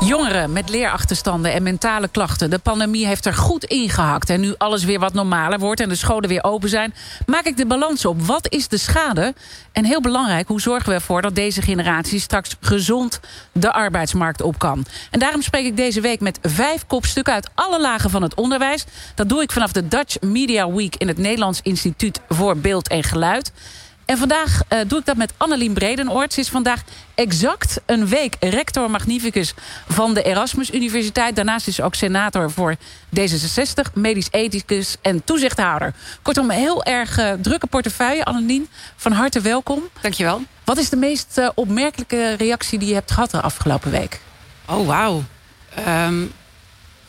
Jongeren met leerachterstanden en mentale klachten. De pandemie heeft er goed ingehakt. En nu alles weer wat normaler wordt en de scholen weer open zijn... maak ik de balans op. Wat is de schade? En heel belangrijk, hoe zorgen we ervoor dat deze generatie... straks gezond de arbeidsmarkt op kan? En daarom spreek ik deze week met vijf kopstukken... uit alle lagen van het onderwijs. Dat doe ik vanaf de Dutch Media Week... in het Nederlands Instituut voor Beeld en Geluid... En vandaag uh, doe ik dat met Annelien Bredenoort. Ze is vandaag exact een week rector magnificus van de Erasmus Universiteit. Daarnaast is ze ook senator voor D66, medisch ethicus en toezichthouder. Kortom, een heel erg uh, drukke portefeuille. Annelien, van harte welkom. Dankjewel. Wat is de meest uh, opmerkelijke reactie die je hebt gehad de afgelopen week? Oh, wauw. Um,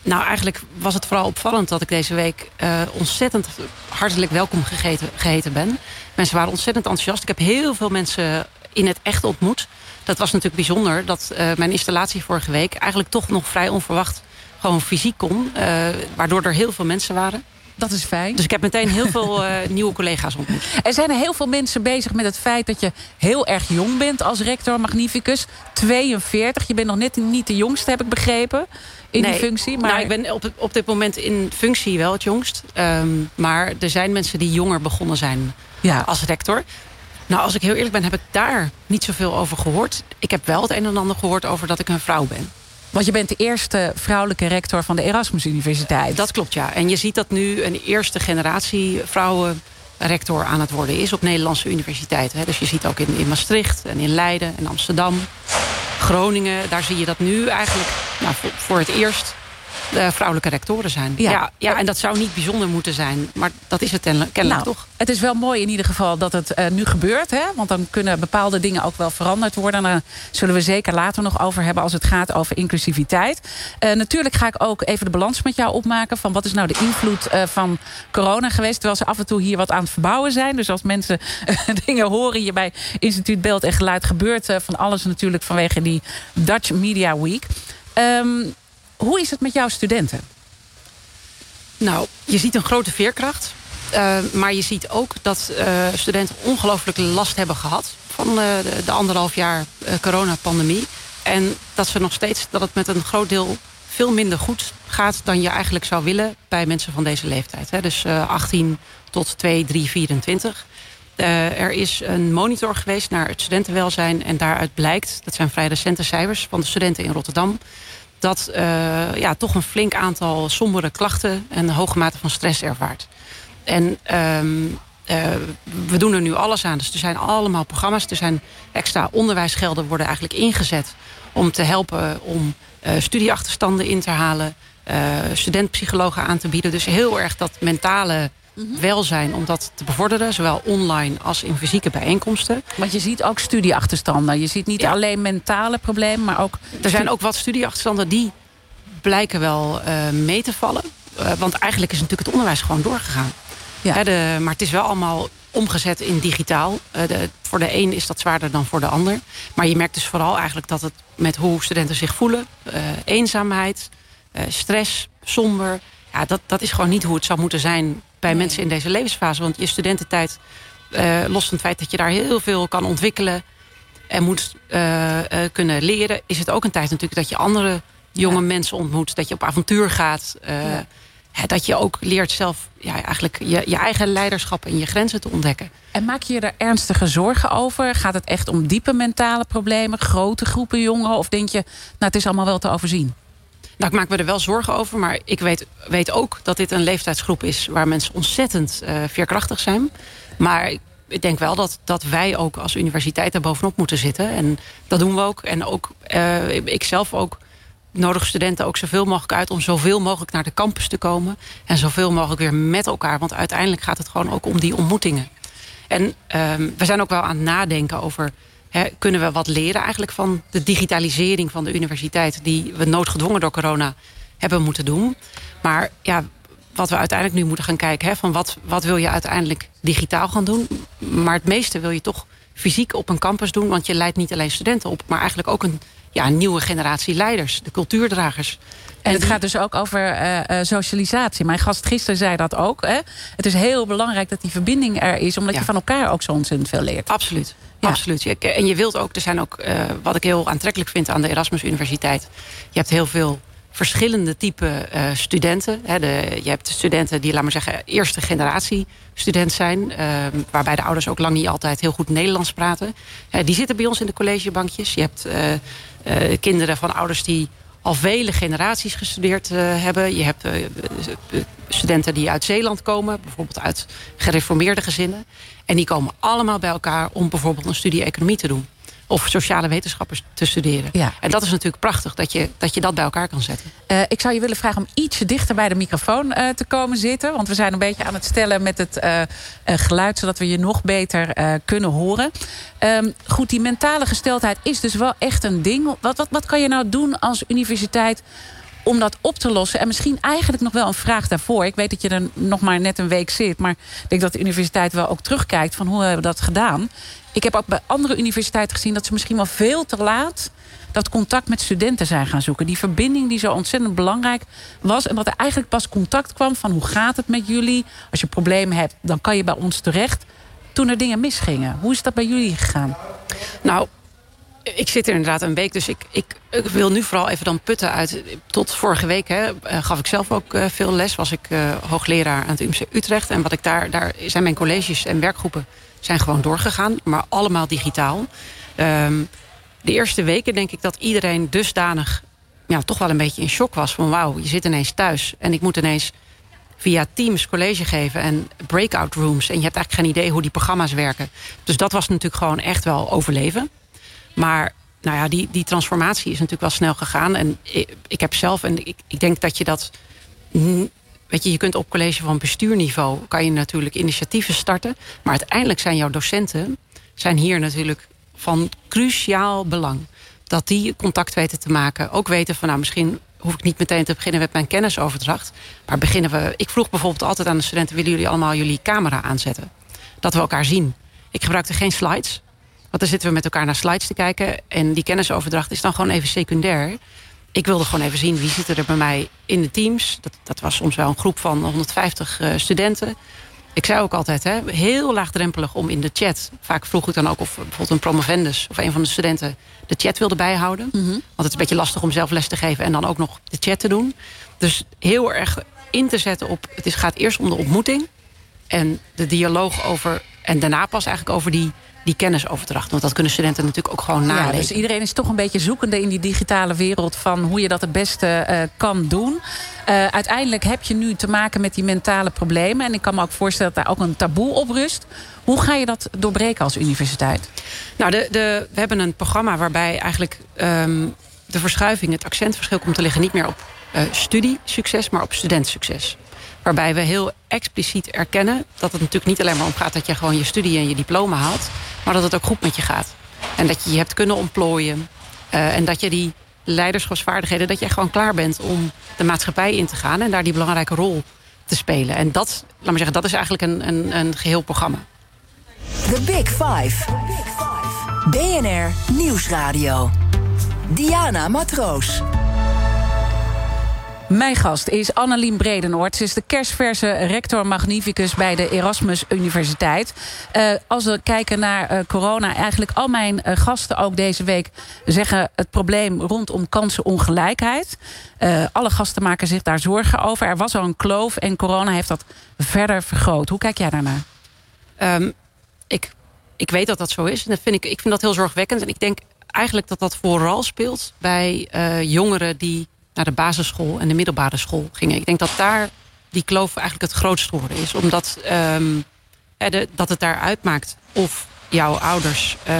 nou, eigenlijk was het vooral opvallend dat ik deze week uh, ontzettend hartelijk welkom gegeten, geheten ben. Mensen waren ontzettend enthousiast. Ik heb heel veel mensen in het echt ontmoet. Dat was natuurlijk bijzonder dat uh, mijn installatie vorige week eigenlijk toch nog vrij onverwacht gewoon fysiek kon. Uh, waardoor er heel veel mensen waren. Dat is fijn. Dus ik heb meteen heel veel uh, nieuwe collega's ontmoet. Er zijn er heel veel mensen bezig met het feit dat je heel erg jong bent als rector magnificus. 42, je bent nog net niet de jongste, heb ik begrepen, in nee, die functie. Maar... Nou, ik ben op, op dit moment in functie wel het jongst. Um, maar er zijn mensen die jonger begonnen zijn ja. als rector. Nou, als ik heel eerlijk ben, heb ik daar niet zoveel over gehoord. Ik heb wel het een en ander gehoord over dat ik een vrouw ben. Want je bent de eerste vrouwelijke rector van de Erasmus Universiteit. Dat klopt, ja. En je ziet dat nu een eerste generatie vrouwen rector aan het worden is op Nederlandse universiteiten. Dus je ziet ook in, in Maastricht en in Leiden en Amsterdam, Groningen. Daar zie je dat nu eigenlijk nou, voor, voor het eerst de vrouwelijke rectoren zijn. Ja. ja. Ja, en dat zou niet bijzonder moeten zijn. Maar dat is het kennelijk nou, toch. Het is wel mooi in ieder geval dat het uh, nu gebeurt. Hè? Want dan kunnen bepaalde dingen ook wel veranderd worden. En daar zullen we zeker later nog over hebben... als het gaat over inclusiviteit. Uh, natuurlijk ga ik ook even de balans met jou opmaken... van wat is nou de invloed uh, van corona geweest... terwijl ze af en toe hier wat aan het verbouwen zijn. Dus als mensen dingen horen hier bij Instituut Beeld en Geluid... gebeurt van alles natuurlijk vanwege die Dutch Media Week... Um, hoe is het met jouw studenten? Nou, je ziet een grote veerkracht. Uh, maar je ziet ook dat uh, studenten ongelooflijk last hebben gehad... van de, de, anderhalf jaar coronapandemie. En dat ze nog steeds, dat het met een groot deel veel minder goed gaat... dan je eigenlijk zou willen bij mensen van deze leeftijd. Hè? Dus 18 tot 2, 3, 24. er is een monitor geweest naar het studentenwelzijn... en daaruit blijkt, dat zijn vrij recente cijfers van de studenten in Rotterdam dat uh, ja, toch een flink aantal sombere klachten... en een hoge mate van stress ervaart. En um, uh, we doen er nu alles aan. Dus er zijn allemaal programma's. Er zijn extra onderwijsgelden worden eigenlijk ingezet... om te helpen om uh, studieachterstanden in te halen... studentpsychologen aan te bieden. Dus heel erg dat mentale Mhm. welzijn om dat te bevorderen. Zowel online als in fysieke bijeenkomsten. Want je ziet ook studieachterstanden. Je ziet niet ja. alleen mentale problemen, maar ook... Er zijn ook wat studieachterstanden die blijken wel uh, mee te vallen. Uh, want eigenlijk is natuurlijk het onderwijs gewoon doorgegaan. Ja. He, de, maar het is wel allemaal omgezet in digitaal. Uh, de, voor de een is dat zwaarder dan voor de ander. Maar je merkt dus vooral eigenlijk dat het met hoe studenten zich voelen... eenzaamheid, stress, somber... Ja, dat, dat is gewoon niet hoe het zou moeten zijn bij nee. mensen in deze levensfase. Want je studententijd, uh, los van het feit dat je daar heel veel kan ontwikkelen... en moet uh, uh, kunnen leren... is het ook een tijd natuurlijk dat je andere jonge ja. mensen ontmoet. Dat je op avontuur gaat. Ja. Dat je ook leert zelf ja, eigenlijk je, je eigen leiderschap en je grenzen te ontdekken. En maak je je er ernstige zorgen over? Gaat het echt om diepe mentale problemen? Grote groepen jongeren? Of denk je, nou het is allemaal wel te overzien? Nou, ik maak me er wel zorgen over. Maar ik weet, weet ook dat dit een leeftijdsgroep is... waar mensen ontzettend uh, veerkrachtig zijn. Maar ik denk wel dat, dat wij ook als universiteit er bovenop moeten zitten. En dat doen we ook. En ook uh, ik zelf ook nodig studenten ook zoveel mogelijk uit... om zoveel mogelijk naar de campus te komen. En zoveel mogelijk weer met elkaar. Want uiteindelijk gaat het gewoon ook om die ontmoetingen. En um, we zijn ook wel aan het nadenken over Kunnen we wat leren eigenlijk van de digitalisering van de universiteit... die we noodgedwongen door corona hebben moeten doen. Maar ja, wat we uiteindelijk nu moeten gaan kijken... Hè, van wat, wat wil je uiteindelijk digitaal gaan doen. Maar het meeste wil je toch fysiek op een campus doen... want je leidt niet alleen studenten op... maar eigenlijk ook een ja, nieuwe generatie leiders, de cultuurdragers. En het gaat dus ook over uh, socialisatie. Mijn gast gisteren zei dat ook. Hè? Het is heel belangrijk dat die verbinding er is... omdat je van elkaar ook zo ontzettend veel leert. Absoluut. Absoluut. En je wilt ook, er zijn ook, uh, wat ik heel aantrekkelijk vind aan de Erasmus Universiteit. Je hebt heel veel verschillende type uh, studenten. De, je hebt studenten die, laat maar zeggen, eerste generatie student zijn. Uh, waarbij de ouders ook lang niet altijd heel goed Nederlands praten. Uh, die zitten bij ons in de collegebankjes. Je hebt kinderen van ouders die al vele generaties gestudeerd hebben. Je hebt studenten die uit Zeeland komen. Bijvoorbeeld uit gereformeerde gezinnen. En die komen allemaal bij elkaar om bijvoorbeeld een studie economie te doen of sociale wetenschappers te studeren. Ja. En dat is natuurlijk prachtig, dat je dat, je dat bij elkaar kan zetten. Uh, ik zou je willen vragen om ietsje dichter bij de microfoon uh, te komen zitten. Want we zijn een beetje aan het stellen met het uh, geluid... zodat we je nog beter kunnen horen. Um, goed, die mentale gesteldheid is dus wel echt een ding. Wat, wat, wat kan je nou doen als universiteit om dat op te lossen. En misschien eigenlijk nog wel een vraag daarvoor. Ik weet dat je er nog maar net een week zit. Maar ik denk dat de universiteit wel ook terugkijkt van hoe hebben we dat gedaan. Ik heb ook bij andere universiteiten gezien dat ze misschien wel veel te laat dat contact met studenten zijn gaan zoeken. Die verbinding die zo ontzettend belangrijk was. En dat er eigenlijk pas contact kwam van hoe gaat het met jullie? Als je problemen hebt, dan kan je bij ons terecht. Toen er dingen misgingen. Hoe is dat bij jullie gegaan? Nou, ik zit er inderdaad een week, dus ik, ik, wil nu vooral even dan putten uit... Tot vorige week hè, eh, gaf ik zelf ook uh, veel les. Was ik uh, hoogleraar aan het UMC Utrecht. En wat ik daar, daar zijn mijn colleges en werkgroepen zijn gewoon doorgegaan. Maar allemaal digitaal. Um, de eerste weken denk ik dat iedereen dusdanig... Ja, toch wel een beetje in shock was. Van wauw, je zit ineens thuis. En ik moet ineens via Teams college geven en breakout rooms. En je hebt eigenlijk geen idee hoe die programma's werken. Dus dat was natuurlijk gewoon echt wel overleven. Maar nou ja, die, die transformatie is natuurlijk wel snel gegaan. En ik, heb zelf, en ik, ik denk dat je dat Weet je, je kunt op college van bestuurniveau... kan je natuurlijk initiatieven starten. Maar uiteindelijk zijn jouw docenten... zijn hier natuurlijk van cruciaal belang. Dat die contact weten te maken. Ook weten van, nou, misschien hoef ik niet meteen te beginnen met mijn kennisoverdracht. Maar beginnen we... Ik vroeg bijvoorbeeld altijd aan de studenten... willen jullie allemaal jullie camera aanzetten? Dat we elkaar zien. Ik gebruikte geen slides. Want dan zitten we met elkaar naar slides te kijken. En die kennisoverdracht is dan gewoon even secundair ik wilde gewoon even zien wie zit er bij mij in de teams. Dat, dat was soms wel een groep van 150 uh, eh, studenten. Ik zei ook altijd, hè, heel laagdrempelig om in de chat... vaak vroeg ik dan ook of bijvoorbeeld een promovendus... of een van de studenten de chat wilde bijhouden. Mhm. Want het is een beetje lastig om zelf les te geven... en dan ook nog de chat te doen. Dus heel erg in te zetten op... het is, gaat eerst om de ontmoeting... en de dialoog over... en daarna pas eigenlijk over die die kennisoverdracht. Want dat kunnen studenten natuurlijk ook gewoon nalezen. Ja, dus iedereen is toch een beetje zoekende in die digitale wereld... van hoe je dat het beste uh, kan doen. Uh, uiteindelijk heb je nu te maken met die mentale problemen. En ik kan me ook voorstellen dat daar ook een taboe op rust. Hoe ga je dat doorbreken als universiteit? Nou, de, de, we hebben een programma waarbij eigenlijk um, de verschuiving... het accentverschil komt te liggen niet meer op uh, studiesucces... maar op studentsucces. Waarbij we heel expliciet erkennen dat het natuurlijk niet alleen maar om gaat... dat je gewoon je studie en je diploma haalt. Maar dat het ook goed met je gaat. En dat je je hebt kunnen ontplooien. Uh, en dat je die leiderschapsvaardigheden... dat je gewoon klaar bent om de maatschappij in te gaan... en daar die belangrijke rol te spelen. En dat, laat maar zeggen, dat is eigenlijk een, een, een geheel programma. The Big Five. BNR Nieuwsradio. Diana Matroos. Mijn gast is Annelien Bredenoord. Ze is de kerstverse rector magnificus bij de Erasmus Universiteit. Uh, als we kijken naar uh, corona, eigenlijk al mijn uh, gasten ook deze week zeggen het probleem rondom kansenongelijkheid. alle gasten maken zich daar zorgen over. Er was al een kloof en corona heeft dat verder vergroot. Hoe kijk jij daarnaar? Um, ik, ik weet dat dat zo is. En dat vind ik, ik vind dat heel zorgwekkend. En ik denk eigenlijk dat dat vooral speelt bij jongeren die naar de basisschool en de middelbare school gingen. Ik denk dat daar die kloof eigenlijk het grootst geworden is. Omdat um, dat het daar uitmaakt of jouw ouders uh,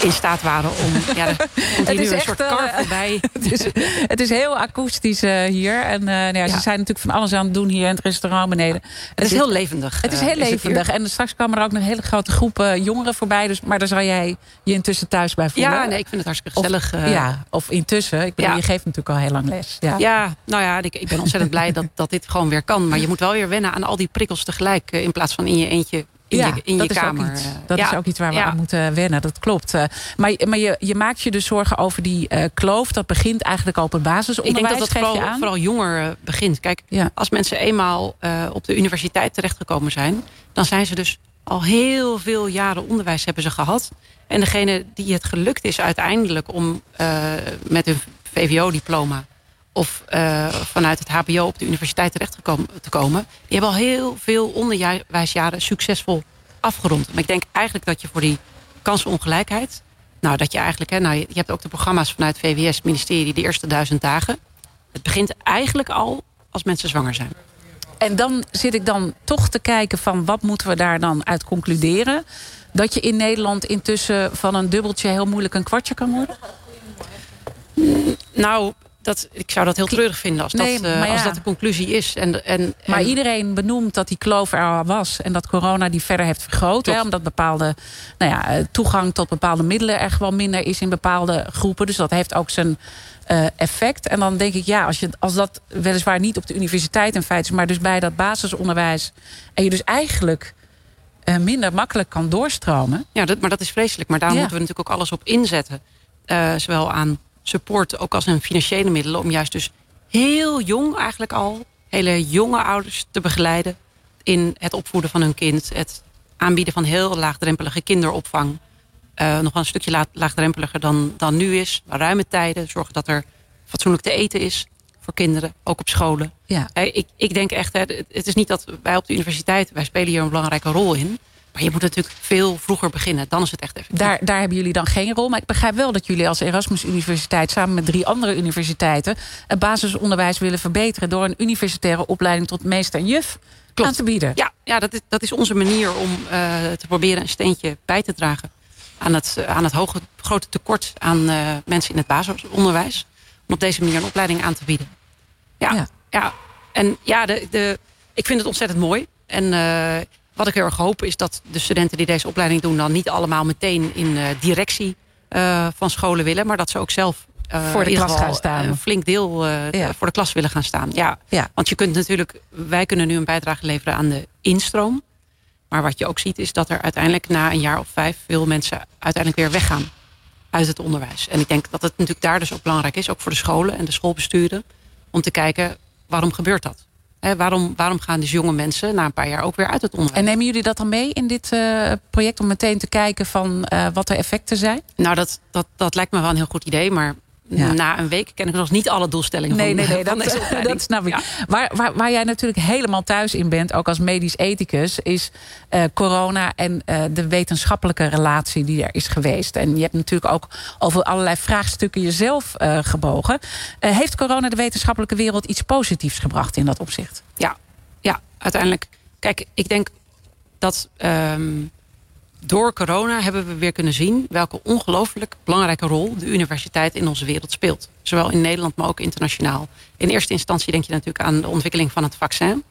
in staat waren om... Ja, nu een echt, soort eh, kar voorbij. het, is, het is heel akoestisch eh, hier. En eh, nou ja, ze zijn natuurlijk van alles aan het doen hier in het restaurant beneden. Het is heel levendig. Het is eh, heel levendig. En straks kwamen er ook nog een hele grote groepen jongeren voorbij. Dus, maar daar zou jij je intussen thuis bij voelen. Ja, nee, ik vind het hartstikke Of- gezellig. eh. ja, of intussen. Ik bedoel, Ja. je geeft natuurlijk al heel lang les. Ja. Ja, nou ja, ik, ik ben ontzettend blij dat, dat dit gewoon weer kan. Maar je moet wel weer wennen aan al die prikkels tegelijk. eh, In plaats van in je eentje in Ja, je, in dat je is kamer. Ook iets, eh. dat ja, is ook iets waar we ja. aan moeten wennen. Dat klopt. Eh, maar maar je, je maakt je dus zorgen over die eh, kloof. Dat begint eigenlijk al op het Ik basisonderwijs. denk dat je vooral, jonger eh, begint. Kijk, als mensen eenmaal eh, op de universiteit terechtgekomen zijn... dan zijn ze dus al heel veel jaren onderwijs hebben ze gehad. En degene die het gelukt is uiteindelijk om eh, met een VWO-diploma... of eh, vanuit het hbo op de universiteit terecht te komen... die hebben al heel veel onderwijsjaren succesvol afgerond. Maar ik denk eigenlijk dat je voor die kansenongelijkheid... nou, dat je eigenlijk... Hè, nou, je hebt ook de programma's vanuit VWS, het ministerie... de eerste duizend dagen... Het begint eigenlijk al als mensen zwanger zijn. En dan zit ik dan toch te kijken van wat moeten we daar dan uit concluderen? Dat je in Nederland intussen van een dubbeltje heel moeilijk een kwartje kan worden? Nou, dat, ik zou dat heel treurig vinden als, Nee, dat, eh, ja. als dat de conclusie is. En, en, Maar en- iedereen benoemt dat die kloof er al was. En dat corona die verder heeft vergroot. Hè, omdat bepaalde nou ja, eh, toegang tot bepaalde middelen er gewoon minder is in bepaalde groepen. Dus dat heeft ook zijn eh, effect. En dan denk ik, ja, als, je, als dat weliswaar niet op de universiteit in feite is, maar dus bij dat basisonderwijs. En je dus eigenlijk minder makkelijk kan doorstromen. ja, dat, maar dat is vreselijk. Maar daar Ja. moeten we natuurlijk ook alles op inzetten. Zowel aan support, ook als aan financiële middelen. Om juist dus heel jong eigenlijk al... hele jonge ouders te begeleiden... in het opvoeden van hun kind. Het aanbieden van heel laagdrempelige kinderopvang. Eh, nog wel een stukje laag- laagdrempeliger dan, dan nu is. Ruime tijden. Zorgen dat er fatsoenlijk te eten is voor kinderen. Ook op scholen. Ja. Hè, ik, ik denk echt, hè, het- het is niet dat wij op de universiteit... wij spelen hier een belangrijke rol in. Maar je moet natuurlijk veel vroeger beginnen. Dan is het echt effectief. Daar, daar hebben jullie dan geen rol. Maar ik begrijp wel dat jullie als Erasmus Universiteit... samen met drie andere universiteiten... het basisonderwijs willen verbeteren... door een universitaire opleiding tot meester en juf Klopt. aan te bieden. Ja, ja dat, is, dat is onze manier om eh, te proberen een steentje bij te dragen... aan het, eh, aan het hoge, grote tekort aan eh, mensen in het basisonderwijs. Om op deze manier een opleiding aan te bieden. Ja, Ja. ja. en ja, de, de, ik vind het ontzettend mooi. En wat ik heel erg hoop is dat de studenten die deze opleiding doen... dan niet allemaal meteen in eh, directie eh, van scholen willen... maar dat ze ook zelf eh, Voor de klas gaan staan. Een flink deel Ja. voor de klas willen gaan staan. Ja, Ja. want je kunt natuurlijk, wij kunnen nu een bijdrage leveren aan de instroom. Maar wat je ook ziet is dat er uiteindelijk na een jaar of vijf veel mensen uiteindelijk weer weggaan uit het onderwijs. En ik denk dat het natuurlijk daar dus ook belangrijk is, ook voor de scholen en de schoolbesturen, om te kijken waarom gebeurt dat? Hè, waarom, waarom gaan dus jonge mensen na een paar jaar ook weer uit het onderwijs? En nemen jullie dat dan mee in dit eh, project... om meteen te kijken van eh, wat de effecten zijn? Nou, dat, dat, dat lijkt me wel een heel goed idee, maar Ja. na een week ken ik nog niet alle doelstellingen Nee, van, nee, nee, van dat, deze opleiding. dat snap ik. Ja. Waar, waar, waar jij natuurlijk helemaal thuis in bent, ook als medisch ethicus, is eh, corona en eh, de wetenschappelijke relatie die er is geweest. En je hebt natuurlijk ook over allerlei vraagstukken jezelf eh, gebogen. Eh, heeft corona de wetenschappelijke wereld iets positiefs gebracht in dat opzicht? Ja, ja, uiteindelijk. Kijk, ik denk dat ehm, door corona hebben we weer kunnen zien welke ongelooflijk belangrijke rol de universiteit in onze wereld speelt. Zowel in Nederland, maar ook internationaal. In eerste instantie denk je natuurlijk aan de ontwikkeling van het vaccin.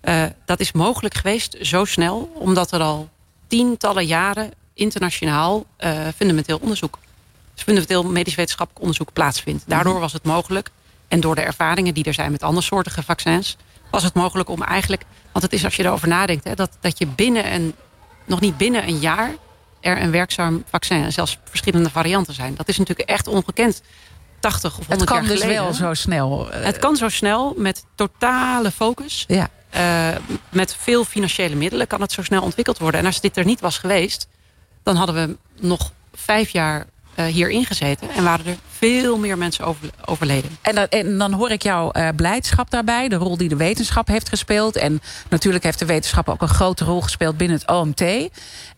Eh, dat is mogelijk geweest zo snel, omdat er al tientallen jaren internationaal eh, fundamenteel onderzoek, dus fundamenteel medisch wetenschappelijk onderzoek plaatsvindt. Daardoor was het mogelijk, en door de ervaringen die er zijn met andersoortige vaccins, was het mogelijk om eigenlijk, want het is als je erover nadenkt, hè, dat, dat je binnen een, nog niet binnen een jaar er een werkzaam vaccin en zelfs verschillende varianten zijn. Dat is natuurlijk echt ongekend. 80 of 100 Het kan jaar dus geleden. wel zo snel. eh, Het kan zo snel met totale focus. ja. eh, met veel financiële middelen kan het zo snel ontwikkeld worden. En als dit er niet was geweest, dan hadden we nog vijf jaar hierin gezeten. En waren er veel meer mensen over, overleden. En dan, en dan hoor ik jouw eh, blijdschap daarbij. De rol die de wetenschap heeft gespeeld. En natuurlijk heeft de wetenschap ook een grote rol gespeeld binnen het OMT.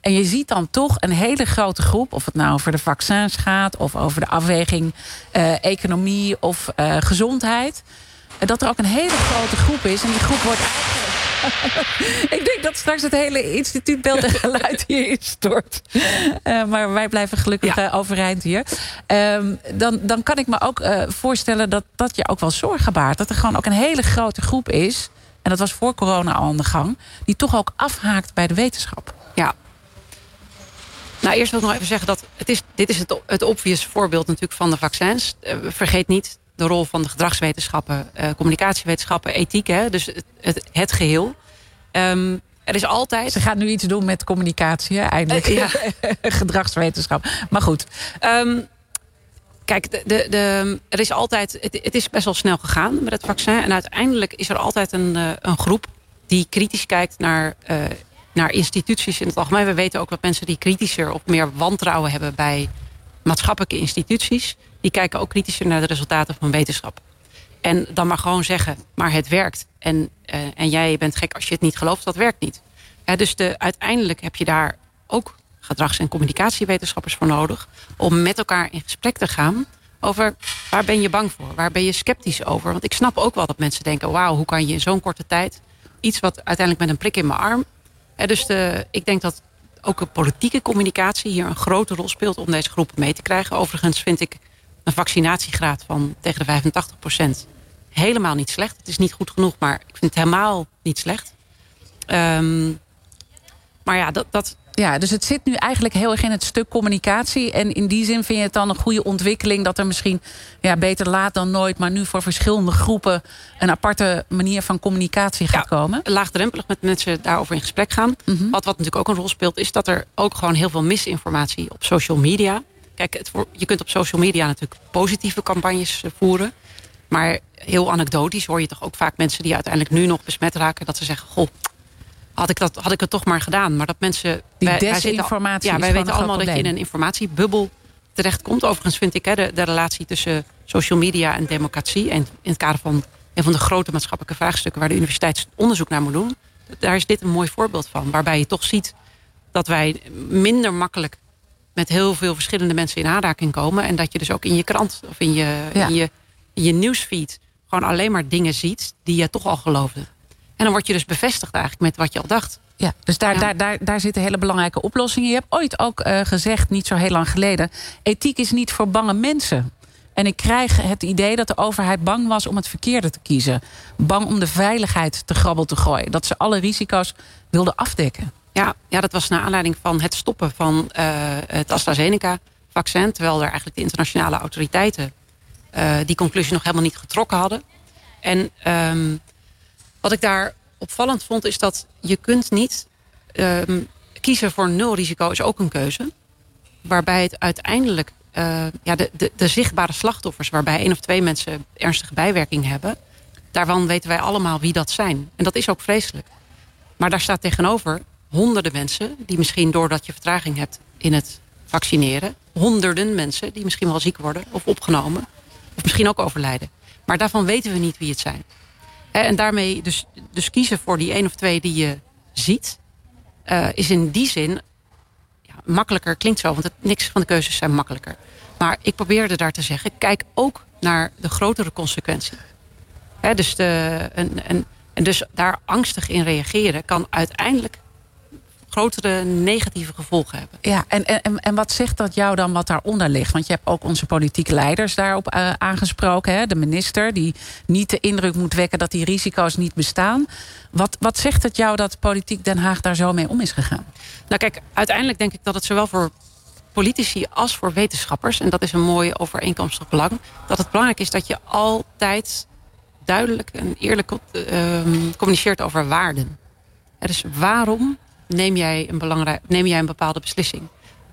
En je ziet dan toch een hele grote groep. Of het nou over de vaccins gaat. Of over de afweging eh, economie of eh, gezondheid. eh, Dat er ook een hele grote groep is. En die groep wordt ik denk dat straks het hele instituut Beeld en Geluid hier instort. Uh, maar wij blijven gelukkig ja. overeind hier. Um, dan, dan kan ik me ook uh, voorstellen dat dat je ook wel zorgen baart. Dat er gewoon ook een hele grote groep is... en dat was voor corona al aan de gang... die toch ook afhaakt bij de wetenschap. Ja, nou, eerst wil ik nog even zeggen dat het is, dit is het, het obvious voorbeeld natuurlijk van de vaccins. Uh, vergeet niet de rol van de gedragswetenschappen, uh, communicatiewetenschappen, ethiek. Hè? Dus het, het, het geheel. Um, er is altijd... Ze gaat nu iets doen met communicatie, hè? eindelijk. Uh, ja. Gedragswetenschap. Maar goed. Um, kijk, de, de, de, er is altijd, het, het, is best wel snel gegaan met het vaccin. En uiteindelijk is er altijd een, een groep die kritisch kijkt naar naar instituties in het algemeen. We weten ook dat mensen die kritischer of meer wantrouwen hebben bij maatschappelijke instituties, die kijken ook kritischer naar de resultaten van wetenschap. En dan maar gewoon zeggen, maar het werkt. En, uh, en jij bent gek als je het niet gelooft, dat werkt niet. Ja, dus de, uiteindelijk heb je daar ook gedrags- en communicatiewetenschappers voor nodig. Om met elkaar in gesprek te gaan over waar ben je bang voor? Waar ben je sceptisch over? Want ik snap ook wel dat mensen denken, wauw, hoe kan je in zo'n korte tijd iets wat uiteindelijk met een prik in mijn arm dus de, ik denk dat ook een politieke communicatie hier een grote rol speelt om deze groepen mee te krijgen. Overigens vind ik een vaccinatiegraad van tegen de 85 procent helemaal niet slecht. Het is niet goed genoeg, maar ik vind het helemaal niet slecht. Um, maar ja, dat, dat, ja, dus het zit nu eigenlijk heel erg in het stuk communicatie. En in die zin vind je het dan een goede ontwikkeling... dat er misschien ja, beter laat dan nooit... maar nu voor verschillende groepen... een aparte manier van communicatie gaat ja, komen? laagdrempelig met mensen daarover in gesprek gaan. Mm -hmm. wat, wat natuurlijk ook een rol speelt... is dat er ook gewoon heel veel misinformatie op social media... Kijk, het, je kunt op social media natuurlijk positieve campagnes eh, voeren... maar heel anekdotisch hoor je toch ook vaak mensen... die uiteindelijk nu nog besmet raken... dat ze zeggen, goh had ik, dat, had ik het toch maar gedaan. Maar dat mensen... Die wij, desinformatie wij, ja, wij weten allemaal dat je in een informatiebubbel terechtkomt. Overigens vind ik hè, de, de relatie tussen social media en democratie... en in het kader van een van de grote maatschappelijke vraagstukken... waar de universiteit onderzoek naar moet doen... daar is dit een mooi voorbeeld van. Waarbij je toch ziet dat wij minder makkelijk... met heel veel verschillende mensen in aanraking komen... en dat je dus ook in je krant of in je, ja. in je, in je nieuwsfeed... gewoon alleen maar dingen ziet die je toch al geloofde. En dan word je dus bevestigd eigenlijk met wat je al dacht. Ja, dus daar, ja. daar, daar, daar zitten hele belangrijke oplossingen. Je hebt ooit ook uh, gezegd, niet zo heel lang geleden... ethiek is niet voor bange mensen. En ik krijg het idee dat de overheid bang was om het verkeerde te kiezen. Bang om de veiligheid te grabbel te gooien. Dat ze alle risico's wilden afdekken. Ja, ja dat was naar aanleiding van het stoppen van uh, het AstraZeneca-vaccin... terwijl er eigenlijk de internationale autoriteiten... Uh, die conclusie nog helemaal niet getrokken hadden. En... Um, wat ik daar opvallend vond is dat je kunt niet um, kiezen voor nul risico is ook een keuze. Waarbij het uiteindelijk uh, ja, de, de, de, zichtbare slachtoffers, waarbij één of twee mensen ernstige bijwerking hebben, daarvan weten wij allemaal wie dat zijn. En dat is ook vreselijk. Maar daar staat tegenover honderden mensen die misschien doordat je vertraging hebt in het vaccineren, honderden mensen die misschien wel ziek worden of opgenomen, of misschien ook overlijden. Maar daarvan weten we niet wie het zijn. En daarmee dus, dus kiezen voor die één of twee die je ziet... Uh, is in die zin ja, makkelijker. Klinkt zo, want het, niks van de keuzes zijn makkelijker. Maar ik probeerde daar te zeggen... kijk ook naar de grotere consequentie. He, dus de, en, en, en dus daar angstig in reageren... kan uiteindelijk grotere negatieve gevolgen hebben. Ja, en, en, en wat zegt dat jou dan wat daaronder ligt? Want je hebt ook onze politieke leiders daarop uh, aangesproken. Hè? De minister die niet de indruk moet wekken dat die risico's niet bestaan. Wat, wat zegt het jou dat politiek Den Haag daar zo mee om is gegaan? Nou kijk, uiteindelijk denk ik dat het zowel voor politici als voor wetenschappers... en dat is een mooi overeenkomstig belang... dat het belangrijk is dat je altijd duidelijk en eerlijk uh, communiceert over waarden. Dus waarom neem jij een, belangrijk, neem jij een bepaalde beslissing?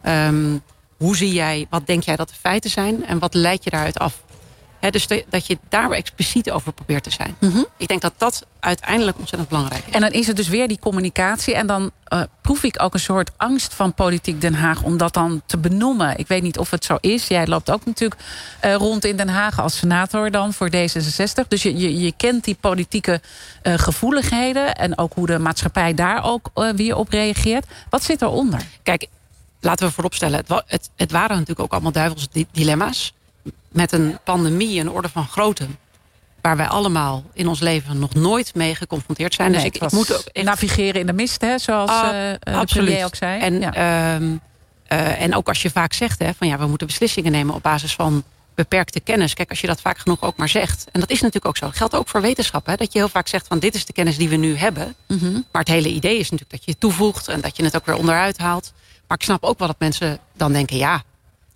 Um, hoe zie jij, wat denk jij dat de feiten zijn en wat leid je daaruit af? He, dus de, dat je daar expliciet over probeert te zijn. Mm -hmm. Ik denk dat dat uiteindelijk ontzettend belangrijk is. En dan is het dus weer die communicatie. En dan uh, proef ik ook een soort angst van politiek Den Haag... om dat dan te benoemen. Ik weet niet of het zo is. Jij loopt ook natuurlijk uh, rond in Den Haag als senator dan voor D66. Dus je, je, je kent die politieke uh, gevoeligheden... en ook hoe de maatschappij daar ook weer op reageert. Wat zit eronder? Kijk, laten we vooropstellen... het, het, het waren natuurlijk ook allemaal duivels dilemma's met een pandemie een orde van grootte. waar wij allemaal in ons leven nog nooit mee geconfronteerd zijn. dus ik, moet ook echt navigeren in de mist, hè, zoals Ah, eh, eh, absoluut. ook zei. En, Ja. ehm, eh, en ook als je vaak zegt hè, van ja, we moeten beslissingen nemen op basis van beperkte kennis. Kijk, als je dat vaak genoeg ook maar zegt. En dat is natuurlijk ook zo. Dat geldt ook voor wetenschap. Hè, dat je heel vaak zegt van dit is de kennis die we nu hebben. Mhm. Maar het hele idee is natuurlijk dat je het toevoegt. En dat je het ook weer onderuit haalt. Maar ik snap ook wel dat mensen dan denken ja,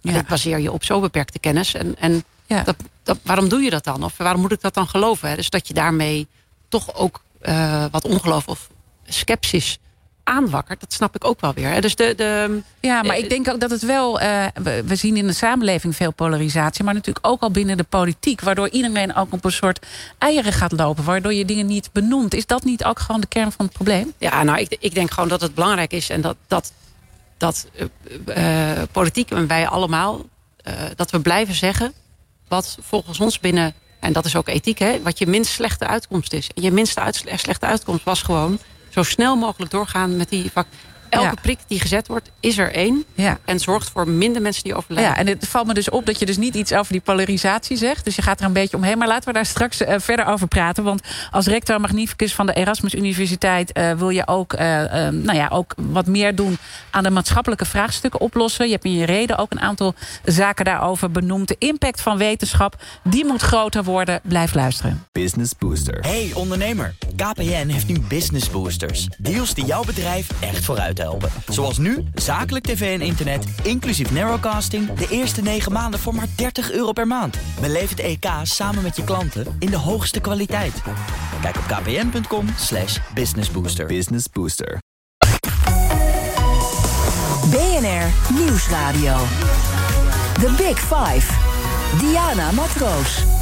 maar Ja. dit baseer je op zo beperkte kennis. En, en Ja. dat, dat, waarom doe je dat dan? Of waarom moet ik dat dan geloven? Hè? Dus dat je daarmee toch ook eh, wat ongeloof of sceptisch aanwakkert. Dat snap ik ook wel weer. Hè? Dus de, de, Ja, maar Eh, ik denk ook dat het wel. eh, we, we zien in de samenleving veel polarisatie, maar natuurlijk ook al binnen de politiek, waardoor iedereen ook op een soort eieren gaat lopen, waardoor je dingen niet benoemt. Is dat niet ook gewoon de kern van het probleem? Ja, nou, ik, ik denk gewoon dat het belangrijk is en dat, dat, dat eh, eh, politiek en wij allemaal, eh, dat we blijven zeggen wat volgens ons binnen, en dat is ook ethiek, hè, wat je minst slechte uitkomst is. En je minste uit, slechte uitkomst was gewoon zo snel mogelijk doorgaan met die vak. Elke Ja. prik die gezet wordt, is er één. Ja. En zorgt voor minder mensen die overlijden. Ja, en het valt me dus op dat je dus niet iets over die polarisatie zegt. Dus je gaat er een beetje omheen. Maar laten we daar straks eh, verder over praten. Want als rector magnificus van de Erasmus Universiteit... eh, wil je ook, eh, eh, nou ja, ook wat meer doen aan de maatschappelijke vraagstukken oplossen. Je hebt in je reden ook een aantal zaken daarover benoemd. De impact van wetenschap, die moet groter worden. Blijf luisteren. Business Booster. Hey ondernemer, KPN heeft nu Business Boosters. Deals die jouw bedrijf echt vooruit helpen. Zoals nu, zakelijk tv en internet, inclusief narrowcasting... de eerste 9 maanden voor maar 30 euro per maand. Beleef het EK samen met je klanten in de hoogste kwaliteit. Kijk op kpn.com slash businessbooster. Business Booster. BNR Nieuwsradio. The Big Five. Diana Matroos.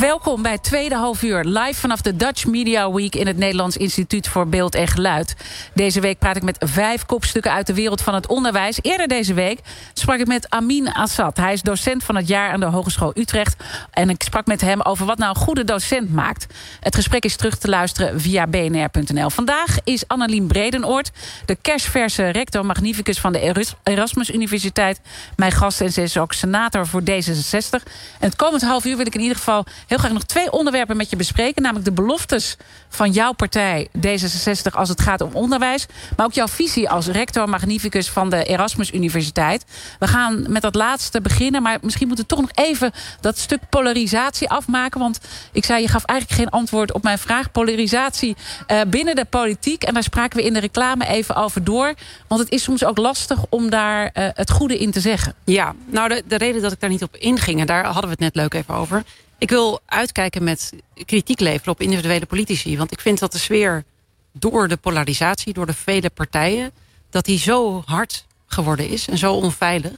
Welkom bij het tweede half uur live vanaf de Dutch Media Week in het Nederlands Instituut voor Beeld en Geluid. Deze week praat ik met vijf kopstukken uit de wereld van het onderwijs. Eerder deze week sprak ik met Amin Assad. Hij is docent van het jaar aan de Hogeschool Utrecht. En ik sprak met hem over wat nou een goede docent maakt. Het gesprek is terug te luisteren via bnr.nl. Vandaag is Annelien Bredenoord, de kerstverse rector magnificus van de Eras- Erasmus Universiteit, mijn gast en ze is ook senator voor D66. En het komend half uur wil ik in ieder geval heel graag nog twee onderwerpen met je bespreken. Namelijk de beloftes van jouw partij D66 als het gaat om onderwijs. Maar ook jouw visie als rector magnificus van de Erasmus Universiteit. We gaan met dat laatste beginnen. Maar misschien moeten we toch nog even dat stuk polarisatie afmaken. Want ik zei, je gaf eigenlijk geen antwoord op mijn vraag. Polarisatie eh, binnen de politiek. En daar spraken we in de reclame even over door. Want het is soms ook lastig om daar eh, het goede in te zeggen. Ja, nou de, de reden dat ik daar niet op inging, en daar hadden we het net leuk even over. Ik wil uitkijken met kritiek leveren op individuele politici. Want ik vind dat de sfeer door de polarisatie, door de vele partijen, dat die zo hard geworden is en zo onveilig.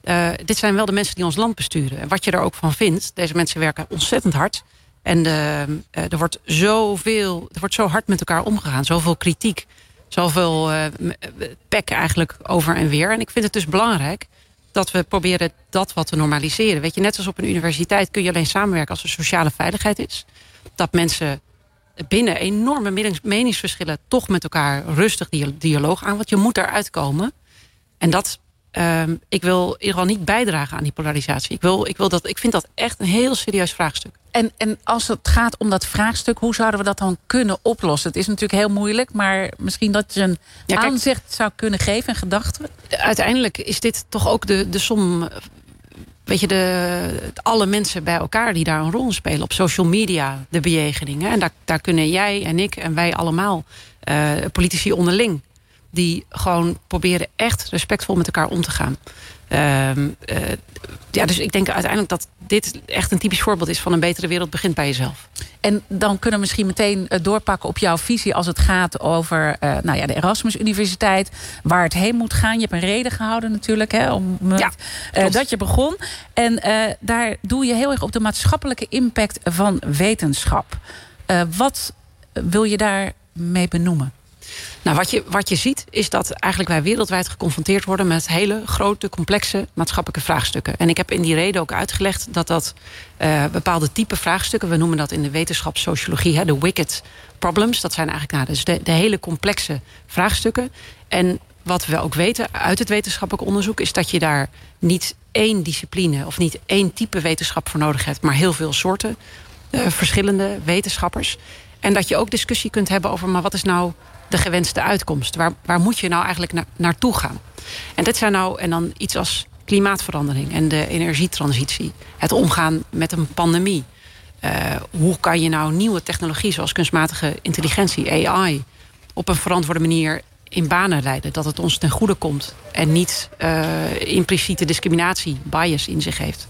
Eh, dit zijn wel de mensen die ons land besturen. En wat je er ook van vindt, deze mensen werken ontzettend hard. En eh, eh, er wordt zoveel, er wordt zo hard met elkaar omgegaan. Zoveel kritiek, zoveel eh, pek eigenlijk over en weer. En ik vind het dus belangrijk dat we proberen dat wat te normaliseren. Weet je, net als op een universiteit kun je alleen samenwerken als er sociale veiligheid is. Dat mensen binnen enorme menings- meningsverschillen toch met elkaar rustig dia- dialoog aan. Want je moet daaruit komen. En dat, ehm, ik wil in ieder geval niet bijdragen aan die polarisatie. Ik, wil, ik, wil dat, ik vind dat echt een heel serieus vraagstuk. En, en als het gaat om dat vraagstuk, hoe zouden we dat dan kunnen oplossen? Het is natuurlijk heel moeilijk, maar misschien dat je een Ja, kijk- aanzicht zou kunnen geven, een gedachte. uiteindelijk is dit toch ook de, de som. Weet je, de, alle mensen bij elkaar die daar een rol in spelen. Op social media, de bejegeningen. En daar, daar kunnen jij en ik en wij allemaal, eh, politici onderling. Die gewoon proberen echt respectvol met elkaar om te gaan. Ehm, eh, ja, dus ik denk uiteindelijk dat dit echt een typisch voorbeeld is van een betere wereld begint bij jezelf. En dan kunnen we misschien meteen eh, doorpakken op jouw visie als het gaat over eh, nou ja, de Erasmus Universiteit. Waar het heen moet gaan. Je hebt een reden gehouden natuurlijk, hè, om, Ja, dat je begon. En daar doe je heel erg op de maatschappelijke impact van wetenschap. Wat wil je daar mee benoemen? Nou, wat je, wat je ziet is dat eigenlijk wij wereldwijd geconfronteerd worden met hele grote, complexe maatschappelijke vraagstukken. En ik heb in die reden ook uitgelegd dat dat eh, bepaalde type vraagstukken, we noemen dat in de wetenschap sociologie, hè, de wicked problems, dat zijn eigenlijk nou, dus de, hele complexe vraagstukken. En wat we ook weten uit het wetenschappelijk onderzoek is dat je daar niet één discipline of niet één type wetenschap voor nodig hebt, maar heel veel soorten uh, verschillende wetenschappers. En dat je ook discussie kunt hebben over, maar wat is nou de gewenste uitkomst? Waar, waar moet je nou eigenlijk na, naartoe gaan? En dit zijn nou, en dan iets als klimaatverandering en de energietransitie, het omgaan met een pandemie. Uh, hoe kan je nou nieuwe technologie zoals kunstmatige intelligentie, AI, op een verantwoorde manier in banen leiden. Dat het ons ten goede komt. En niet uh, impliciete discriminatie, bias in zich heeft.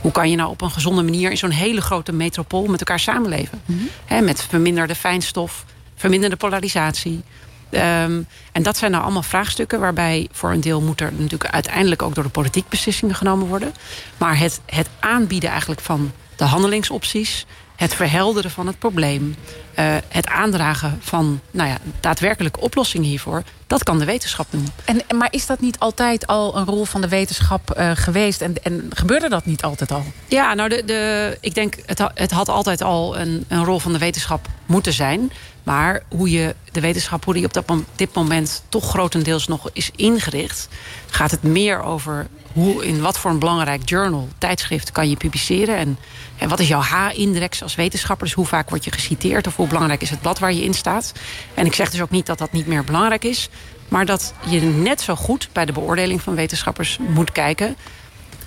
Hoe kan je nou op een gezonde manier in zo'n hele grote metropool met elkaar samenleven? Mm -hmm. met verminderde fijnstof, verminderde polarisatie. Um, en dat zijn nou allemaal vraagstukken waarbij voor een deel moet er natuurlijk uiteindelijk ook door de politiek beslissingen genomen worden. Maar het, het aanbieden eigenlijk van de handelingsopties het verhelderen van het probleem, uh, het aandragen van nou ja, daadwerkelijke oplossingen hiervoor, dat kan de wetenschap doen. En, maar is dat niet altijd al een rol van de wetenschap uh, geweest? En, en gebeurde dat niet altijd al? Ja, nou, de, de, ik denk het, het had altijd al een, een rol van de wetenschap moeten zijn. Maar hoe je de wetenschap, hoe die op dat, dit moment toch grotendeels nog is ingericht, gaat het meer over hoe, in wat voor een belangrijk journal, tijdschrift kan je publiceren. En, en wat is jouw H-index als wetenschapper? Dus hoe vaak word je geciteerd of hoe belangrijk is het blad waar je in staat? En ik zeg dus ook niet dat dat niet meer belangrijk is. Maar dat je net zo goed bij de beoordeling van wetenschappers moet kijken.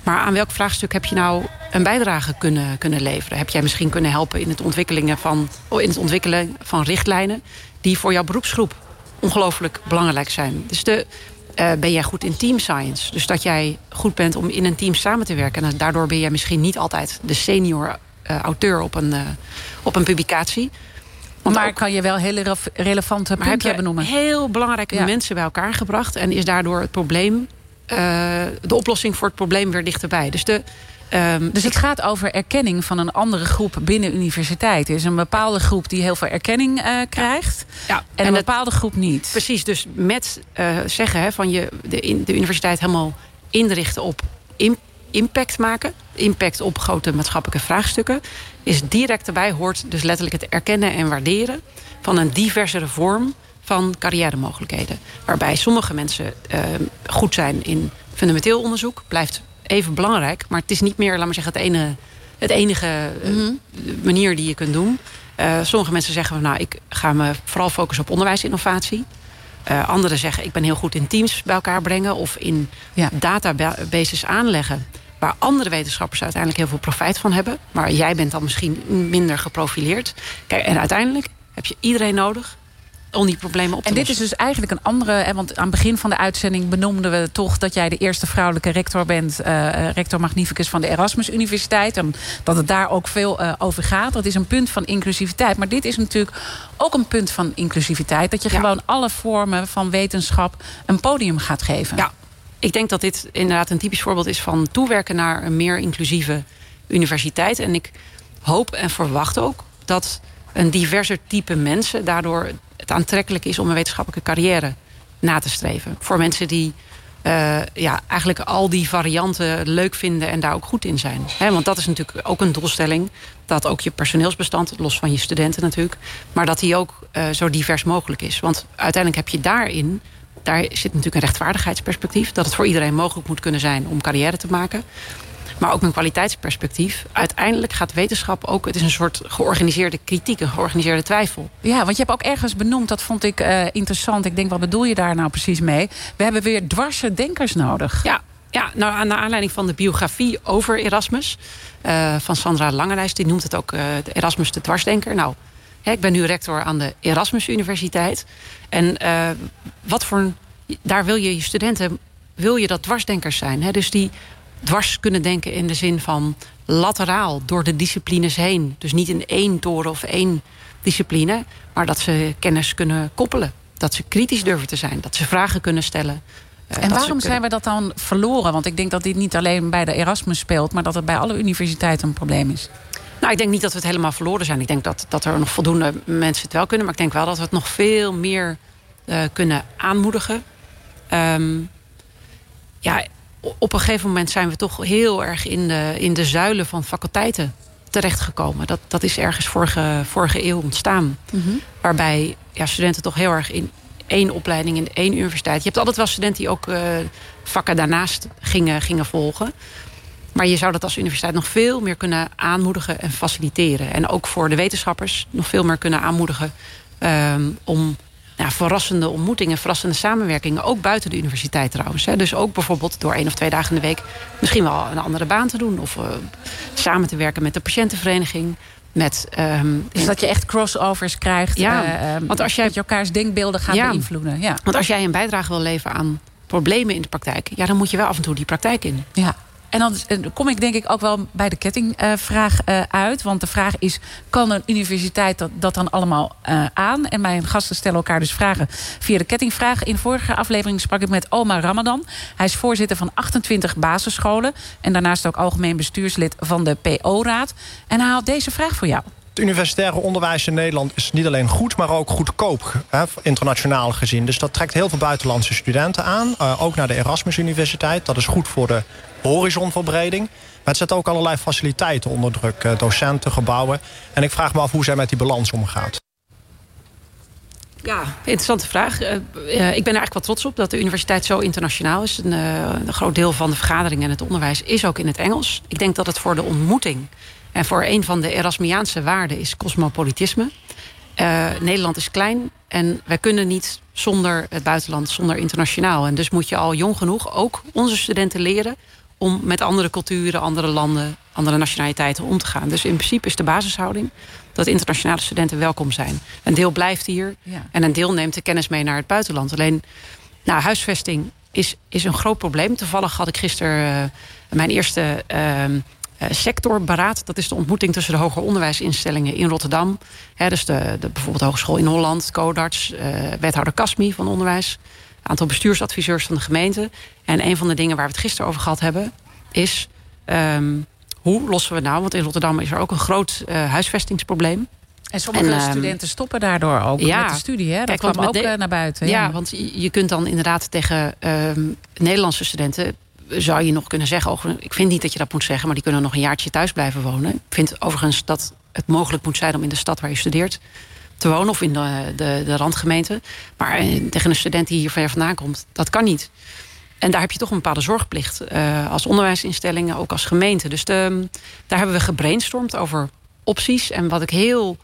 Maar aan welk vraagstuk heb je nou een bijdrage kunnen, kunnen leveren? Heb jij misschien kunnen helpen in het, ontwikkelingen van, oh, in het ontwikkelen van richtlijnen die voor jouw beroepsgroep ongelooflijk belangrijk zijn? Dus de, uh, ben jij goed in team science. Dus dat jij goed bent om in een team samen te werken. En daardoor ben jij misschien niet altijd de senior uh, auteur op een, uh, op een publicatie. Want maar ook, kan je wel hele relevante maar punten benoemen. Heel belangrijke ja. mensen bij elkaar gebracht. En is daardoor het probleem, de oplossing voor het probleem weer dichterbij. Dus de, Um, dus het gaat over erkenning van een andere groep binnen universiteit. Er is een bepaalde groep die heel veel erkenning uh, krijgt. Ja. En, en, een bepaalde groep niet. Precies, dus met uh, zeggen hè, van je de, in, de universiteit helemaal inrichten op in, impact maken. Impact op grote maatschappelijke vraagstukken. Is direct erbij hoort dus letterlijk het erkennen en waarderen van een diversere vorm van carrière mogelijkheden. Waarbij sommige mensen uh, goed zijn in fundamenteel onderzoek, blijft even belangrijk. Maar het is niet meer, laat maar zeggen, het enige, het enige mm -hmm. manier die je kunt doen. Uh, sommige mensen zeggen, van, nou, ik ga me vooral focussen op onderwijsinnovatie. Uh, anderen zeggen, ik ben heel goed in teams bij elkaar brengen... of in ja. databases aanleggen... waar andere wetenschappers uiteindelijk heel veel profijt van hebben. Maar jij bent dan misschien minder geprofileerd. Kijk, en uiteindelijk heb je iedereen nodig om die problemen op te En dit is dus eigenlijk een andere... Hè, want aan het begin van de uitzending benoemden we toch... dat jij de eerste vrouwelijke rector bent. Uh, rector magnificus van de Erasmus Universiteit. En dat het daar ook veel uh, over gaat. Dat is een punt van inclusiviteit. Maar dit is natuurlijk ook een punt van inclusiviteit. Dat je ja. gewoon alle vormen van wetenschap een podium gaat geven. Ja, ik denk dat dit inderdaad een typisch voorbeeld is... van toewerken naar een meer inclusieve universiteit. En ik hoop en verwacht ook dat een diverser type mensen daardoor aantrekkelijk is om een wetenschappelijke carrière na te streven. Voor mensen die uh, ja, eigenlijk al die varianten leuk vinden en daar ook goed in zijn. Want dat is natuurlijk ook een doelstelling. Dat ook je personeelsbestand, los van je studenten natuurlijk... maar dat die ook uh, zo divers mogelijk is. Want uiteindelijk heb je daarin... daar zit natuurlijk een rechtvaardigheidsperspectief... dat het voor iedereen mogelijk moet kunnen zijn om carrière te maken maar ook een kwaliteitsperspectief. Uiteindelijk gaat wetenschap ook, het is een soort georganiseerde kritiek, een georganiseerde twijfel. Ja, want je hebt ook ergens benoemd, dat vond ik uh, interessant. Ik denk, wat bedoel je daar nou precies mee? We hebben weer dwarse denkers nodig. Ja, ja, nou, aan de aanleiding van de biografie over Erasmus uh, van Sandra Langenijs, die noemt het ook uh, de Erasmus de dwarsdenker. Nou, hè, ik ben nu rector aan de Erasmus Universiteit. En uh, wat voor een, daar wil je je studenten, wil je dat dwarsdenkers zijn. Hè? Dus die dwars kunnen denken in de zin van lateraal door de disciplines heen. Dus niet in één toren of één discipline, maar dat ze kennis kunnen koppelen. Dat ze kritisch durven te zijn, dat ze vragen kunnen stellen. Uh, en waarom zijn we dat dan verloren? Want ik denk dat dit niet alleen bij de Erasmus speelt, maar dat het bij alle universiteiten een probleem is. Nou, ik denk niet dat we het helemaal verloren zijn. Ik denk dat, dat er nog voldoende mensen het wel kunnen. Maar ik denk wel dat we het nog veel meer uh, kunnen aanmoedigen. Um, ja, op een gegeven moment zijn we toch heel erg in de, in de zuilen van faculteiten terechtgekomen. Dat, dat is ergens vorige, vorige eeuw ontstaan. Mm -hmm. Waarbij ja, studenten toch heel erg in, één opleiding in één universiteit. Je hebt altijd wel studenten die ook uh, vakken daarnaast gingen, gingen volgen. Maar je zou dat als universiteit nog veel meer kunnen aanmoedigen en faciliteren. En ook voor de wetenschappers nog veel meer kunnen aanmoedigen um, om ja, verrassende ontmoetingen, verrassende samenwerkingen. Ook buiten de universiteit trouwens. Hè. Dus ook bijvoorbeeld door één of twee dagen in de week misschien wel een andere baan te doen. Of uh, samen te werken met de patiëntenvereniging. Met, um, dus dat je echt crossovers krijgt. Ja, uh, want als jij, dat je elkaars denkbeelden gaat ja, beïnvloeden. Ja. Want als jij een bijdrage wil leveren aan problemen in de praktijk... ja, dan moet je wel af en toe die praktijk in. Ja. En dan kom ik denk ik ook wel bij de kettingvraag uh, uit. Want de vraag is, kan een universiteit dat, dan allemaal uh, aan? En mijn gasten stellen elkaar dus vragen via de kettingvraag. In vorige aflevering sprak ik met Omar Ramadan. Hij is voorzitter van 28 basisscholen. En daarnaast ook algemeen bestuurslid van de PO-raad. En hij had deze vraag voor jou. Het universitaire onderwijs in Nederland is niet alleen goed... maar ook goedkoop, hè, internationaal gezien. Dus dat trekt heel veel buitenlandse studenten aan. Ook naar de Erasmus Universiteit. Dat is goed voor de horizonverbreding. Maar het zet ook allerlei faciliteiten onder druk. Uh, docenten, gebouwen. En ik vraag me af hoe zij met die balans omgaat. Ja, interessante vraag. Uh, ik ben er eigenlijk wel trots op dat de universiteit zo internationaal is. Een, een groot deel van de vergaderingen en het onderwijs is ook in het Engels. Ik denk dat het voor de ontmoeting en voor een van de Erasmiaanse waarden is cosmopolitisme. Nederland is klein en wij kunnen niet zonder het buitenland, zonder internationaal. En dus moet je al jong genoeg ook onze studenten leren om met andere culturen, andere landen, andere nationaliteiten om te gaan. Dus in principe is de basishouding dat internationale studenten welkom zijn. Een deel blijft hier ja. en een deel neemt de kennis mee naar het buitenland. Alleen nou, huisvesting is, is een groot probleem. Toevallig had ik gisteren uh, mijn eerste uh, uh, sectorberaad. Dat is de ontmoeting tussen de hoger onderwijsinstellingen in Rotterdam. dus de, de, bijvoorbeeld Hogeschool in Holland, Codarts, uh, wethouder Casmi van Onderwijs. Een aantal bestuursadviseurs van de gemeente. En een van de dingen waar we het gisteren over gehad hebben... is um, hoe lossen we nou... want in Rotterdam is er ook een groot uh, huisvestingsprobleem. En sommige en, studenten stoppen daardoor ook ja, met de studie. Hè? Dat kijk, kwam ook de, naar buiten. Ja, ja, want je kunt dan inderdaad tegen um, Nederlandse studenten zou je nog kunnen zeggen... ik vind niet dat je dat moet zeggen... maar die kunnen nog een jaartje thuis blijven wonen. Ik vind overigens dat het mogelijk moet zijn... om in de stad waar je studeert te wonen... of in de, de, de randgemeente. Maar eh, tegen een student die hier ver vandaan komt... dat kan niet. En daar heb je toch een bepaalde zorgplicht. Uh, als onderwijsinstellingen, ook als gemeente. Dus de, daar hebben we gebrainstormd over opties. En wat ik heel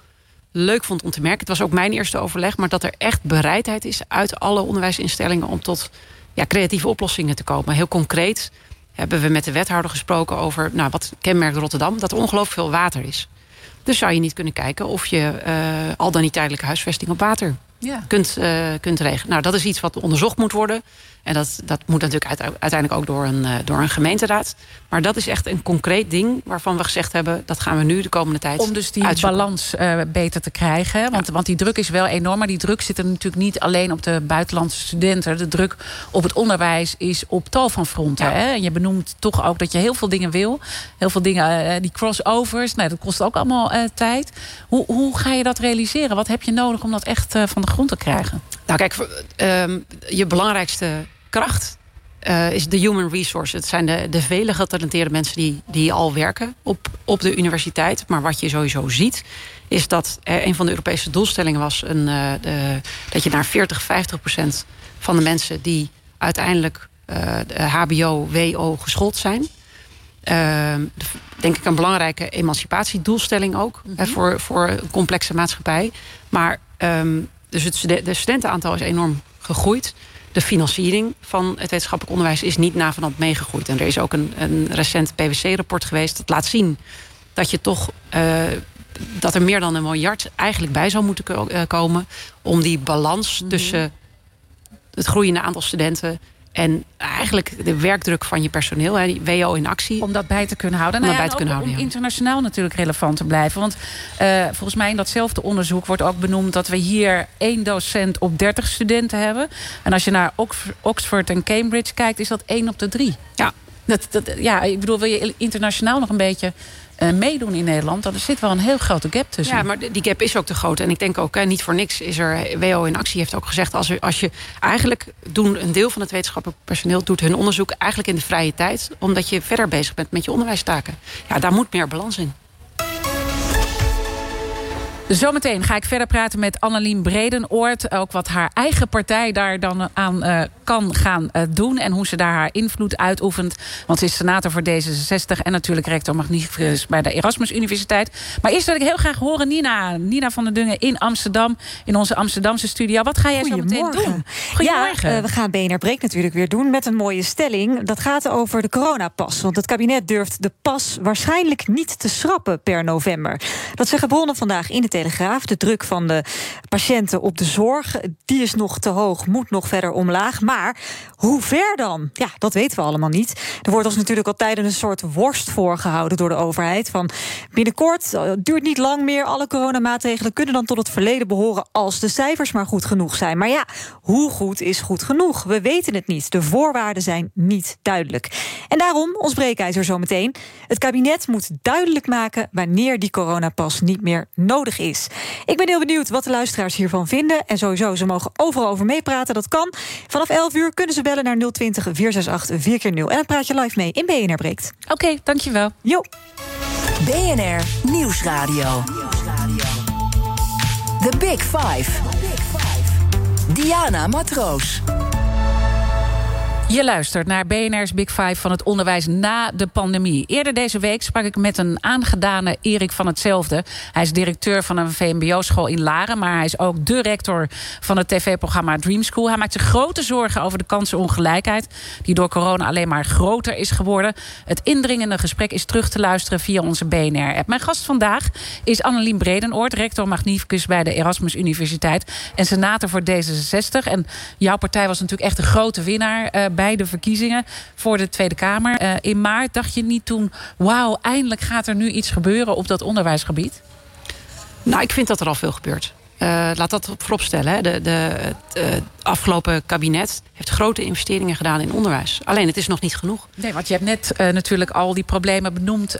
leuk vond om te merken... het was ook mijn eerste overleg... maar dat er echt bereidheid is uit alle onderwijsinstellingen... om tot ja, creatieve oplossingen te komen. Heel concreet hebben we met de wethouder gesproken over... Nou, wat kenmerkt Rotterdam? Dat er ongelooflijk veel water is. Dus zou je niet kunnen kijken of je uh, al dan niet tijdelijke huisvesting op water ja. kunt, uh, kunt regelen. Nou, dat is iets wat onderzocht moet worden. En dat, dat moet natuurlijk uiteindelijk ook door een, uh, door een gemeenteraad. Maar dat is echt een concreet ding waarvan we gezegd hebben... dat gaan we nu de komende tijd Om dus die uitzoeken. balans uh, beter te krijgen. Want, ja. want die druk is wel enorm. Maar die druk zit er natuurlijk niet alleen op de buitenlandse studenten. De druk op het onderwijs is op tal van fronten. Ja. Hè? En je benoemt toch ook dat je heel veel dingen wil. Heel veel dingen, uh, die crossovers. Nou, dat kost ook allemaal tijd. Hoe, hoe ga je dat realiseren? Wat heb je nodig om dat echt van de grond te krijgen? Nou kijk, um, je belangrijkste kracht uh, is de human resource. Het zijn de, de vele getalenteerde mensen die, die al werken op, op de universiteit. Maar wat je sowieso ziet, is dat een van de Europese doelstellingen was... Een, uh, de, dat je naar 40, 50 procent van de mensen die uiteindelijk de HBO, WO geschoold zijn... denk ik een belangrijke emancipatiedoelstelling ook... Mm -hmm. voor, voor een complexe maatschappij. Maar um, dus het de studentenaantal is enorm gegroeid de financiering van het wetenschappelijk onderwijs is niet navenant meegegroeid. En er is ook een, een recent PwC-rapport geweest dat laat zien dat je toch. Uh, dat er meer dan een miljard eigenlijk bij zou moeten komen om die balans -hmm. tussen het groeiende aantal studenten en eigenlijk de werkdruk van je personeel, hè, WO in actie. Om dat bij te kunnen houden. Om nou ja, bij te kunnen om, houden. Om internationaal natuurlijk relevant te blijven. Want uh, volgens mij in datzelfde onderzoek wordt ook benoemd... dat we hier één docent op 30 studenten hebben. En als je naar Oxford en Cambridge kijkt, is dat één op de drie. Ja. Dat, dat, ja, ik bedoel, wil je internationaal nog een beetje uh, meedoen in Nederland... dan zit wel een heel grote gap tussen. Ja, maar die gap is ook te groot. En ik denk ook, hè, niet voor niks is er... WO in actie heeft ook gezegd... als, als je eigenlijk doen een deel van het wetenschappelijk personeel... doet hun onderzoek eigenlijk in de vrije tijd... omdat je verder bezig bent met je onderwijstaken. Ja, daar moet meer balans in. Zometeen ga ik verder praten met Annelien Bredenoord. Ook wat haar eigen partij daar dan aan uh, kan gaan uh, doen. En hoe ze daar haar invloed uitoefent. Want ze is senator voor D66 en natuurlijk rector magnificus bij de Erasmus Universiteit. Maar eerst wil ik heel graag horen Nina. Nina van der Dungen in Amsterdam. In onze Amsterdamse studio. Wat ga jij zo meteen doen? Goedemorgen. Ja, uh, we gaan BNR Breek natuurlijk weer doen met een mooie stelling. Dat gaat over de coronapas. Want het kabinet durft de pas waarschijnlijk niet te schrappen per november. Dat zeggen bronnen vandaag in de Telegraaf. De druk van de patiënten op de zorg, die is nog te hoog, moet nog verder omlaag. Maar hoe ver dan? Ja, dat weten we allemaal niet. Er wordt ons natuurlijk al tijden een soort worst voorgehouden door de overheid. Van binnenkort, eh, duurt niet lang meer, alle coronamaatregelen kunnen dan tot het verleden behoren als de cijfers maar goed genoeg zijn. Maar ja, hoe goed is goed genoeg? We weten het niet. De voorwaarden zijn niet duidelijk. En daarom ons breekijzer zometeen. Het kabinet moet duidelijk maken wanneer die coronapas niet meer nodig is. Ik ben heel benieuwd wat de luisteraars hiervan vinden. En sowieso, ze mogen overal over meepraten. Dat kan. Vanaf 11 uur kunnen ze bellen naar 020 468 4x0. En dan praat je live mee in BNR Breekt. Oké, okay, dankjewel. Jo. BNR Nieuwsradio. The Big Five. Diana Matroos. Je luistert naar BNR's Big Five van het onderwijs na de pandemie. Eerder deze week sprak ik met een aangedane Erik van Hetzelfde. Hij is directeur van een VMBO-school in Laren... maar hij is ook de rector van het tv-programma Dream School. Hij maakt zich grote zorgen over de kansenongelijkheid... die door corona alleen maar groter is geworden. Het indringende gesprek is terug te luisteren via onze BNR-app. Mijn gast vandaag is Annelien Bredenoord... rector magnificus bij de Erasmus Universiteit... en senator voor D66. En jouw partij was natuurlijk echt een grote winnaar... Uh, bij de verkiezingen voor de Tweede Kamer. Uh, in maart dacht je niet toen... wauw, eindelijk gaat er nu iets gebeuren op dat onderwijsgebied? Nou, ik vind dat er al veel gebeurt. Uh, laat dat vooropstellen. Hè. De, de, het uh, afgelopen kabinet heeft grote investeringen gedaan in onderwijs. Alleen het is nog niet genoeg. Nee, want je hebt net uh, natuurlijk al die problemen benoemd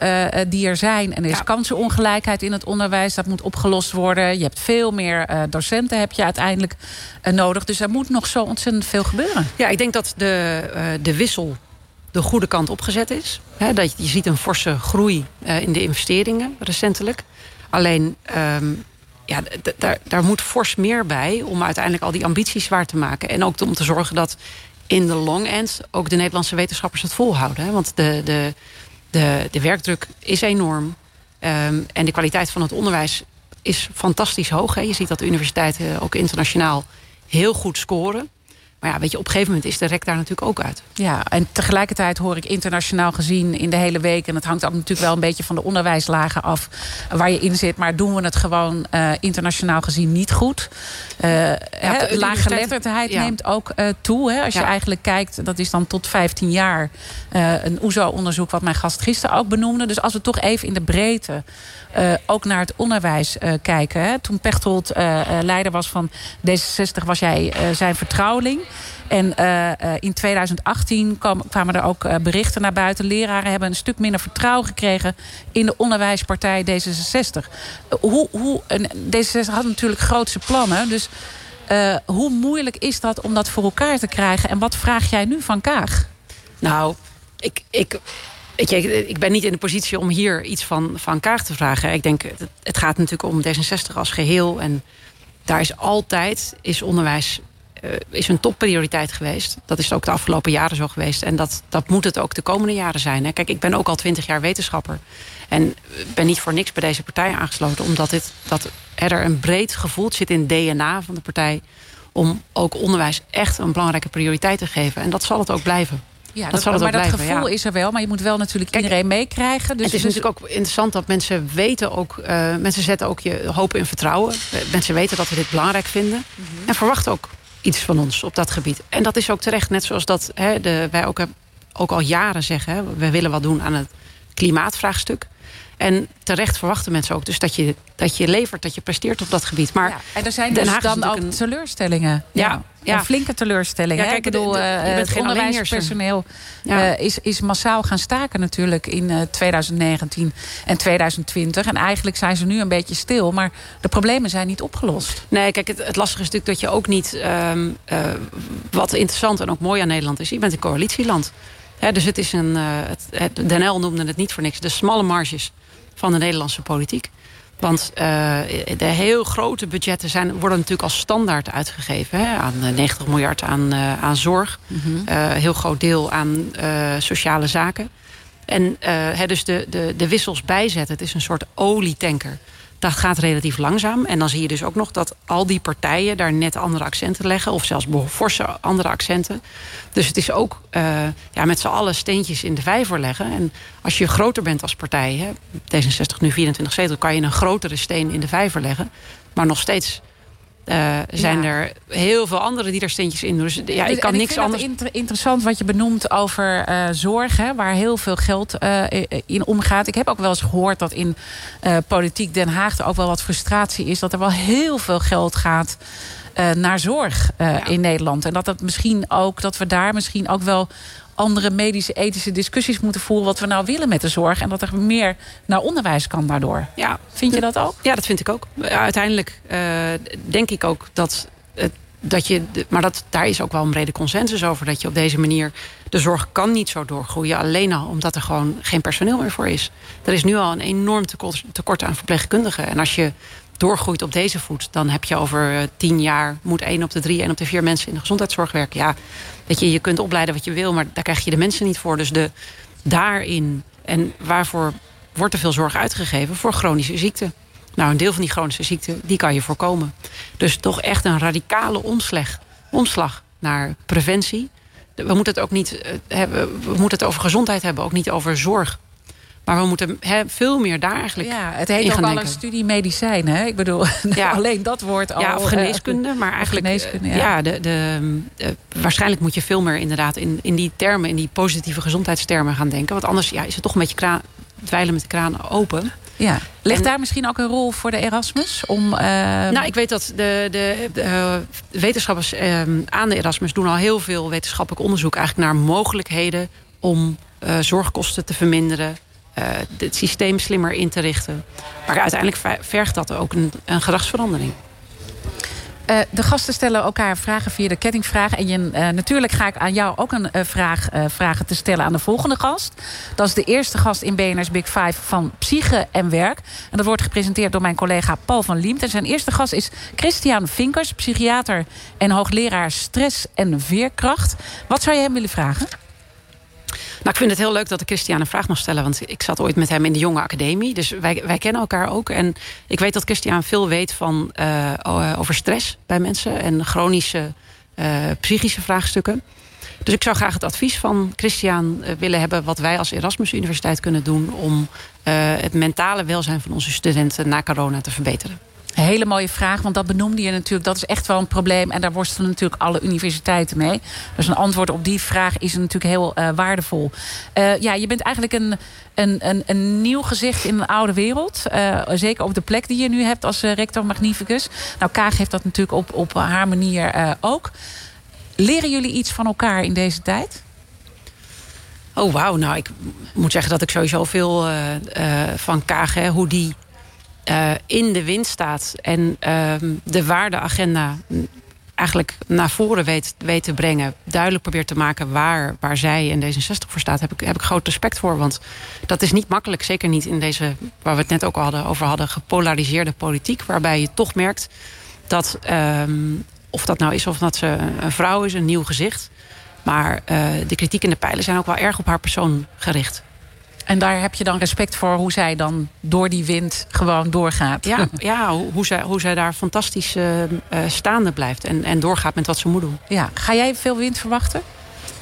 die er zijn. En er is ja. kansenongelijkheid in het onderwijs. Dat moet opgelost worden. Je hebt veel meer docenten heb je uiteindelijk nodig. Dus er moet nog zo ontzettend veel gebeuren. Ja, ik denk dat de, de wissel de goede kant opgezet is. He, dat je, je ziet een forse groei in de investeringen recentelijk. Alleen... Um, ja, daar, moet fors meer bij om uiteindelijk al die ambities waar te maken. En ook om te zorgen dat in de long end ook de Nederlandse wetenschappers het volhouden. Hè? Want de, de, de, de werkdruk is enorm. Um, en de kwaliteit van het onderwijs is fantastisch hoog. Hè? Je ziet dat de universiteiten ook internationaal heel goed scoren. Maar ja, weet je, op een gegeven moment is de rek daar natuurlijk ook uit. Ja, en tegelijkertijd hoor ik internationaal gezien in de hele week... en het hangt ook natuurlijk wel een beetje van de onderwijslagen af... waar je in zit, maar doen we het gewoon uh, internationaal gezien niet goed. Uh, ja, laaggeletterdheid ja. neemt ook uh, toe. Hè? Als ja. je eigenlijk kijkt, dat is dan tot 15 jaar... een OESO-onderzoek wat mijn gast gisteren ook benoemde. Dus als we toch even in de breedte... Uh, ook naar het onderwijs uh, kijken. Hè. Toen Pechtold uh, leider was van D66 was jij zijn vertrouweling. En in 2018 kwam, kwamen er ook berichten naar buiten. Leraren hebben een stuk minder vertrouwen gekregen... in de onderwijspartij D66. hoe, hoe, D66 had natuurlijk grootse plannen. Dus hoe moeilijk is dat om dat voor elkaar te krijgen? En wat vraag jij nu van Kaag? Nou, ik... ik Weet je, ik ben niet in de positie om hier iets van, van Kaag te vragen. Ik denk, het gaat natuurlijk om D66 als geheel. En daar is altijd, is onderwijs is een topprioriteit geweest. Dat is ook de afgelopen jaren zo geweest. En dat, dat moet het ook de komende jaren zijn. Hè. Kijk, ik ben ook al twintig jaar wetenschapper. En ben niet voor niks bij deze partij aangesloten. Omdat dit, dat er een breed gevoel zit in het DNA van de partij... om ook onderwijs echt een belangrijke prioriteit te geven. En dat zal het ook blijven. Ja, dat, dat maar dat blijven, gevoel ja. is er wel. Maar je moet wel natuurlijk Kijk, iedereen meekrijgen. Dus het is dus... natuurlijk ook interessant dat mensen weten ook... Uh, mensen zetten ook je hoop in vertrouwen. Mensen weten dat we dit belangrijk vinden. Mm -hmm. En verwachten ook iets van ons op dat gebied. En dat is ook terecht. Net zoals dat hè, de, wij ook, ook al jaren zeggen... Hè, we willen wat doen aan het klimaatvraagstuk. En terecht verwachten mensen ook dus dat je, dat je levert, dat je presteert op dat gebied. Maar ja, en er zijn dus dan ook een... teleurstellingen. Ja, ja. ja. Een flinke teleurstellingen. Ja, kijk, ik bedoel, de, de, uh, het onderwijspersoneel uh, is, is massaal gaan staken natuurlijk in uh, 2019 en 2020. En eigenlijk zijn ze nu een beetje stil. Maar de problemen zijn niet opgelost. Nee, kijk, het, het lastige is natuurlijk dat je ook niet... Um, wat interessant en ook mooi aan Nederland is... je bent een coalitieland. He, dus het is een... het, het, Den L noemde het niet voor niks. De smalle marges van de Nederlandse politiek. Want uh, de heel grote budgetten zijn, worden natuurlijk als standaard uitgegeven. Hè, aan 90 miljard aan, uh, aan zorg. Mm -hmm. uh, heel groot deel aan sociale zaken. En hè, dus de, de, de wissels bijzetten. Het is een soort olietanker. Dat gaat relatief langzaam. En dan zie je dus ook nog dat al die partijen daar net andere accenten leggen. Of zelfs forse andere accenten. Dus het is ook uh, ja, met z'n allen steentjes in de vijver leggen. En als je groter bent als partij, hè, D66 nu 24 zetel... kan je een grotere steen in de vijver leggen. Maar nog steeds uh, zijn ja. er heel veel anderen die er steentjes in doen. Dus ja, ik kan niks anders. Het inter interessant wat je benoemt over uh, zorg, hè, waar heel veel geld uh, in omgaat. Ik heb ook wel eens gehoord dat in politiek Den Haag er ook wel wat frustratie is. Dat er wel heel veel geld gaat naar zorg ja. in Nederland. En dat dat misschien ook, dat we daar misschien ook wel andere medische, ethische discussies moeten voeren... wat we nou willen met de zorg. En dat er meer naar onderwijs kan daardoor. Ja. Vind je dat ook? Ja, dat vind ik ook. Uiteindelijk uh, denk ik ook dat... Dat je, maar dat, daar is ook wel een brede consensus over. Dat je op deze manier... De zorg kan niet zo doorgroeien. Alleen al omdat er gewoon geen personeel meer voor is. Er is nu al een enorm tekort, tekort aan verpleegkundigen. En als je doorgroeit op deze voet... dan heb je over tien jaar... moet één op de drie, één op de vier mensen in de gezondheidszorg werken. Ja, dat je, je kunt opleiden wat je wil... maar daar krijg je de mensen niet voor. Dus de, daarin... en waarvoor wordt er veel zorg uitgegeven? Voor chronische ziekten. Nou, een deel van die chronische ziekten, die kan je voorkomen. Dus toch echt een radicale omslag, omslag naar preventie. We moeten het ook niet hebben, we moeten het over gezondheid hebben, ook niet over zorg. Maar we moeten he, veel meer daar eigenlijk Ja, het heet ook al een studie medicijn. Hè? Ik bedoel, ja. alleen dat woord al... Ja, of geneeskunde. Uh, maar eigenlijk, geneeskunde, ja. ja de, de, de, waarschijnlijk moet je veel meer inderdaad in, in die termen... in die positieve gezondheidstermen gaan denken. Want anders ja, is het toch een beetje kraan, dweilen met de kraan open. Ja. Ligt daar misschien ook een rol voor de Erasmus? Om, uh... Nou, ik weet dat de, de, de uh, wetenschappers uh, aan de Erasmus... doen al heel veel wetenschappelijk onderzoek... eigenlijk naar mogelijkheden om zorgkosten te verminderen... Uh, het systeem slimmer in te richten. Maar uiteindelijk vergt dat ook een, een gedragsverandering. Uh, de gasten stellen elkaar vragen via de kettingvraag. En je, uh, natuurlijk ga ik aan jou ook een vraag vragen te stellen aan de volgende gast. Dat is de eerste gast in BNR's Big Five van Psyche en Werk. En dat wordt gepresenteerd door mijn collega Paul van Liemt. En zijn eerste gast is Christian Vinkers, psychiater en hoogleraar stress en veerkracht. Wat zou je hem willen vragen? Nou, ik vind het heel leuk dat ik Christian een vraag mag stellen. Want ik zat ooit met hem in de jonge academie. Dus wij, wij kennen elkaar ook. En ik weet dat Christian veel weet van, uh, over stress bij mensen. En chronische uh, psychische vraagstukken. Dus ik zou graag het advies van Christian willen hebben... wat wij als Erasmus Universiteit kunnen doen... om het mentale welzijn van onze studenten na corona te verbeteren. Hele mooie vraag, want dat benoemde je natuurlijk. Dat is echt wel een probleem en daar worstelen natuurlijk alle universiteiten mee. Dus een antwoord op die vraag is natuurlijk heel uh, waardevol. Uh, ja, je bent eigenlijk een, een, een, een nieuw gezicht in een oude wereld. Uh, zeker op de plek die je nu hebt als rector magnificus. Nou, Kaag heeft dat natuurlijk op, op haar manier ook. Leren jullie iets van elkaar in deze tijd? Oh, wauw. Nou, ik moet zeggen dat ik sowieso veel van Kaag, hè, hoe die uh, in de wind staat en uh, de waardeagenda eigenlijk naar voren weet, te brengen, duidelijk probeert te maken waar, waar zij en D66 voor staat, heb ik, heb ik groot respect voor. Want dat is niet makkelijk, zeker niet in deze, waar we het net ook al hadden, over hadden, gepolariseerde politiek, waarbij je toch merkt dat, um, of dat nou is of dat ze een vrouw is, een nieuw gezicht. Maar uh, de kritiek en de pijlen zijn ook wel erg op haar persoon gericht. En daar heb je dan respect voor hoe zij dan door die wind gewoon doorgaat. Ja, ja hoe, zij, hoe zij daar fantastisch uh, staande blijft en, en doorgaat met wat ze moet doen. Ja. Ga jij veel wind verwachten?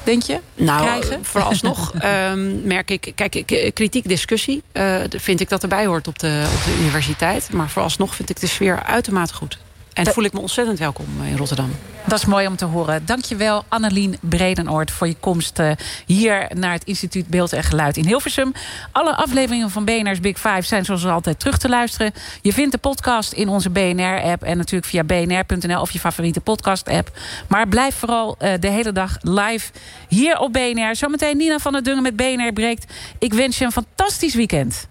Denk je? Nou, krijgen? vooralsnog um, merk ik... Kijk, kritiek, discussie uh, vind ik dat erbij hoort op de, op de universiteit. Maar vooralsnog vind ik de sfeer uitermate goed. En voel ik me ontzettend welkom in Rotterdam. Dat is mooi om te horen. Dankjewel Annelien Bredenoord voor je komst hier naar het Instituut Beeld en Geluid in Hilversum. Alle afleveringen van BNR's Big Five zijn zoals altijd terug te luisteren. Je vindt de podcast in onze BNR-app en natuurlijk via bnr.nl of je favoriete podcast-app. Maar blijf vooral de hele dag live hier op BNR. Zometeen Nina van der Dungen met BNR breekt. Ik wens je een fantastisch weekend.